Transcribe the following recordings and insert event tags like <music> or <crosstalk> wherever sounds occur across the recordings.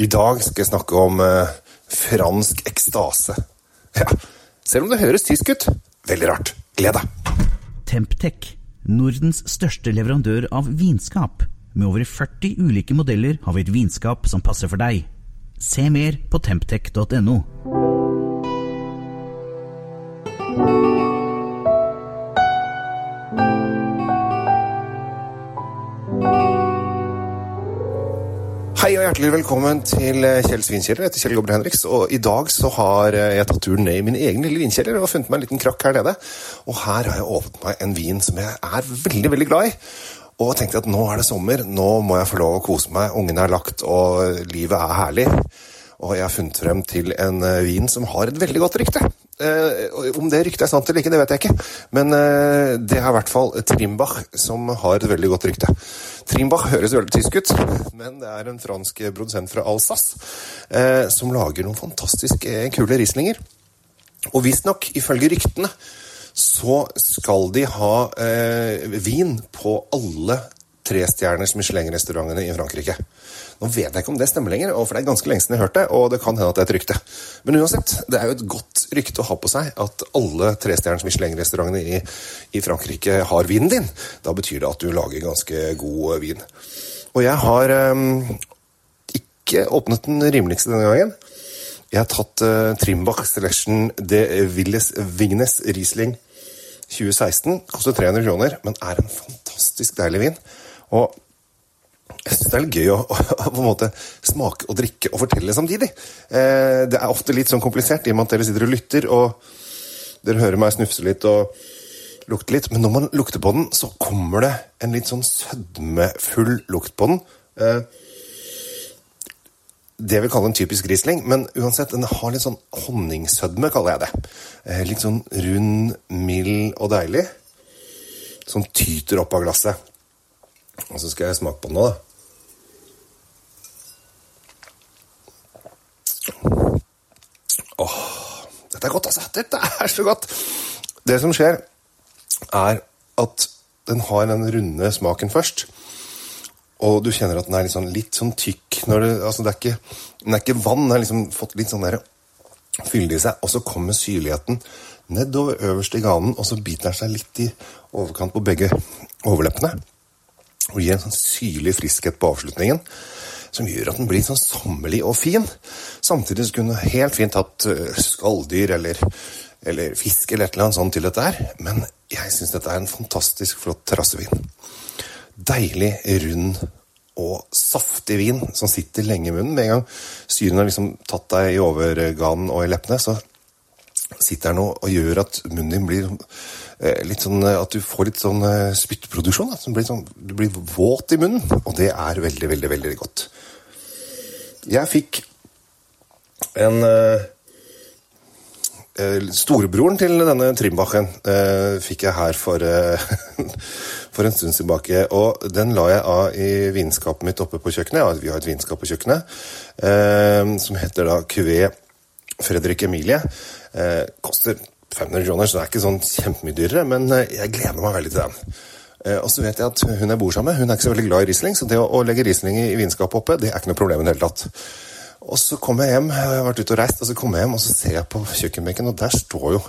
I dag skal jeg snakke om eh, fransk ekstase. Ja, selv om det høres tysk ut. Veldig rart. Gled deg. Temptec, Nordens største leverandør av vinskap. Med over 40 ulike modeller har vi et vinskap som passer for deg. Se mer på temptec.no. Hei og hjertelig velkommen til Kjells vinkjeller. Jeg heter Kjell Gobler Henriks, og i dag så har eh, jeg tatt turen ned i min egen lille vinkjeller og funnet meg en liten krakk her nede. Og her har jeg åpnet meg en vin som jeg er veldig, veldig glad i. Og tenkte at nå er det sommer, nå må jeg få lov å kose meg. Ungene er lagt, og livet er herlig. Og jeg har funnet frem til en eh, vin som har et veldig godt rykte. Eh, om det ryktet er sant eller ikke, det vet jeg ikke. Men eh, det er i hvert fall Trimbach som har et veldig godt rykte. Trimbach høres veldig tysk ut, men det er en fransk produsent fra Alsace eh, som lager noen fantastisk eh, kule rislinger. Og visstnok, ifølge ryktene, så skal de ha eh, vin på alle trestjerners Michelin-restaurantene i Frankrike. Nå vet jeg ikke om det stemmer lenger, for det er ganske lenge siden jeg hørte det, og det kan hende at det er et rykte. Men uansett, det er jo et godt rykte å ha på seg at alle trestjerners Michelin-restaurantene i, i, Frankrike har vinen din. Da betyr det at du lager ganske god vin. Og jeg har um, ikke åpnet den rimeligste denne gangen. Jeg har tatt uh, Trimbach Selection de Villes Vignes Riesling 2016. Koster 300 kroner, men er en fantastisk deilig vin. Og jeg syns det er gøy å, <laughs> å, på en måte smake og drikke og fortelle samtidig. Eh, det er ofte litt sånn komplisert i og med at dere sitter og lytter, og dere hører meg snufse litt og lukte litt. Men når man lukter på den, så kommer det en litt sånn sødmefull lukt på den. Eh, det vil kalle en typisk Riesling, men uansett, den har litt sånn honningsødme, kaller jeg det. Eh, litt sånn rund, mild og deilig. Som tyter opp av glasset. Og så skal jeg smake på den nå, da. Åh, dette er godt, altså. Dette er så godt. Det som skjer, er at den har den runde smaken først. Og du kjenner at den er litt sånn, litt sånn tykk. Når det, altså det er ikke, den er ikke vann. Den har liksom fått litt sånn der fyldig i seg. Og så kommer syrligheten nedover øverst i ganen, og så biter den seg litt i overkant på begge overleppene. Og gir en sånn syrlig friskhet på avslutningen som gjør at den blir sånn sommerlig og fin. Samtidig så kunne du helt fint hatt skalldyr eller, eller fisk eller et eller annet sånt til dette her. Men jeg syns dette er en fantastisk flott terrassevin. Deilig, rund og saftig vin som sitter lenge i munnen. Med en gang syren har liksom tatt deg i overganen og i leppene, så sitter den og, gjør at munnen din blir litt sånn At du får litt sånn spyttproduksjon. Blir sånn, du blir våt i munnen, og det er veldig, veldig, veldig godt. Jeg fikk en Storebroren til denne Trimbachen uh, fikk jeg her for, uh, <laughs> for en stund tilbake. Og den la jeg av i vinskapet mitt oppe på kjøkkenet. Ja, vi har et vinskap på kjøkkenet som heter da Cuvé Fredrik Emilie. koster 500 kroner, så det er ikke sånn kjempemye dyrere, men jeg gleder meg veldig til den. Og så vet jeg at hun jeg bor sammen med, hun er ikke så veldig glad i Riesling, så det å legge Riesling i vinskapet oppe, det er ikke noe problem i det hele tatt. Og så kommer jeg hjem, jeg har vært ute og reist, og så kommer jeg hjem og så ser jeg på kjøkkenbenken, og der står jo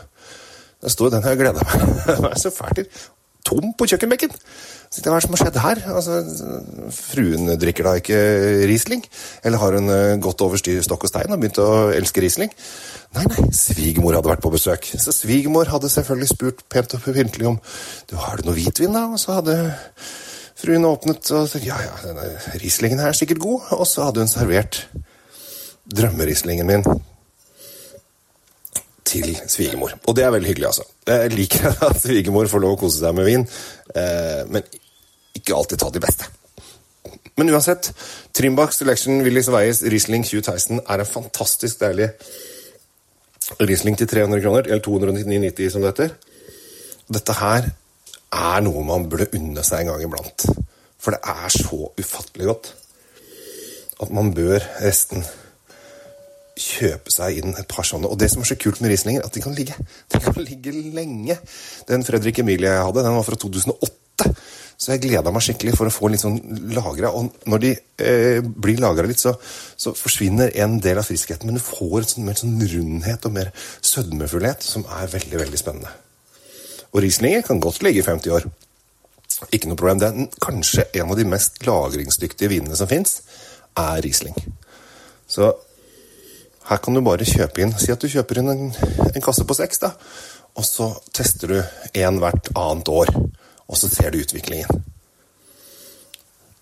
der står den jeg gleda meg <laughs> så fælt til. Tom på kjøkkenbenken! Så Hva er det som har skjedd her? Altså, fruen drikker da ikke Riesling? Eller har hun gått over styr stokk og stein og begynt å elske Riesling? Nei, nei, svigermor hadde vært på besøk. Så svigermor hadde selvfølgelig spurt pent og pyntelig om du har du noe hvitvin, da? Og så hadde fruen åpnet og sagt ja, ja, denne Rieslingen er sikkert god. Og så hadde hun servert drømmerislingen min til svigermor. Og det er veldig hyggelig, altså. Jeg liker <laughs> at svigermor får lov å kose seg med vin, eh, men ikke alltid ta de beste. Men uansett, Trimbach Selection Willis Weies Riesling 2016 er en fantastisk deilig Riesling til 300 kroner, eller 299,90 som det heter. Dette her er noe man burde unne seg en gang iblant. For det er så ufattelig godt at man bør resten kjøpe seg inn et par sånne. Og det som er så kult med Rieslinger, at de kan ligge. De kan ligge lenge. Den Fredrik Emilie jeg hadde, den var fra 2008. Så jeg gleda meg skikkelig for å få litt sånn lagra. Og når de eh, blir lagra litt, så, så, forsvinner en del av friskheten. Men du får en sånn, mer sånn rundhet og mer sødmefullhet som er veldig, veldig spennende. Og Rieslinger kan godt ligge i 50 år. Ikke noe problem. Det er kanskje en av de mest lagringsdyktige vinene som fins, er Riesling. Så her kan du bare kjøpe inn Si at du kjøper inn en, en kasse på seks, da. Og så tester du én hvert annet år og så ser du utviklingen.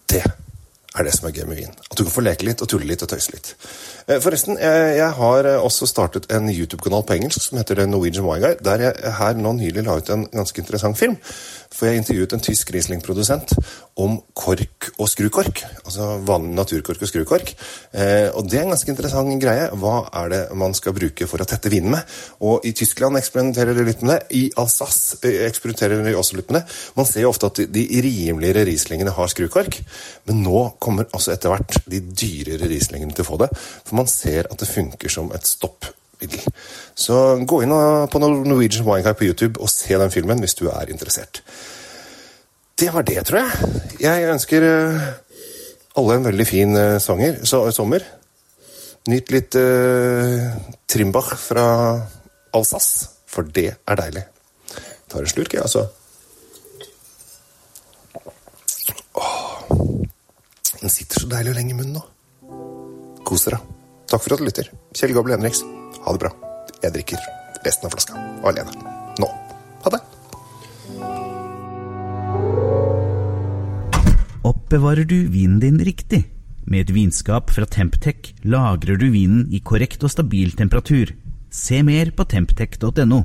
Det er det som er gøy med vin. At du kan få leke litt og tulle litt og tøyse litt. Eh, forresten, jeg har eh, også startet en YouTube-kanal på engelsk som heter Norwegian Wine Guy, der jeg her nå nylig la ut en ganske interessant film. For jeg intervjuet en tysk Riesling-produsent om kork og skrukork. Altså vanlig naturkork og skrukork. Eh, og det er en ganske interessant greie. Hva er det man skal bruke for å tette vinen med? Og i Tyskland eksperimenterer de litt med det. I Alsace eh, eksperimenterer de også litt med det. Man ser jo ofte at de rimeligere Rieslingene har skrukork, men nå kommer altså etter hvert de dyrere Rieslingene til å få det. For man ser at det funker som et stoppmiddel. Så gå inn på Norwegian Wine Guy på YouTube og se den filmen hvis du er interessert. Det var det, tror jeg. Jeg ønsker eh, alle en veldig fin eh, sanger, så, sommer. Nyt litt uh, Trimbach fra Alsace, for det er deilig. Tar en slurk, jeg, altså. Åh, så deilig å lenge i munnen nå. Kos dere. Takk for at du lytter. Kjell Gabel Henriks, ha det bra. Jeg drikker resten av flaska alene. Nå. Ha det. Oppbevarer du vinen din riktig? Med et vinskap fra Temptec lagrer du vinen i korrekt og stabil temperatur. Se mer på temptec.no.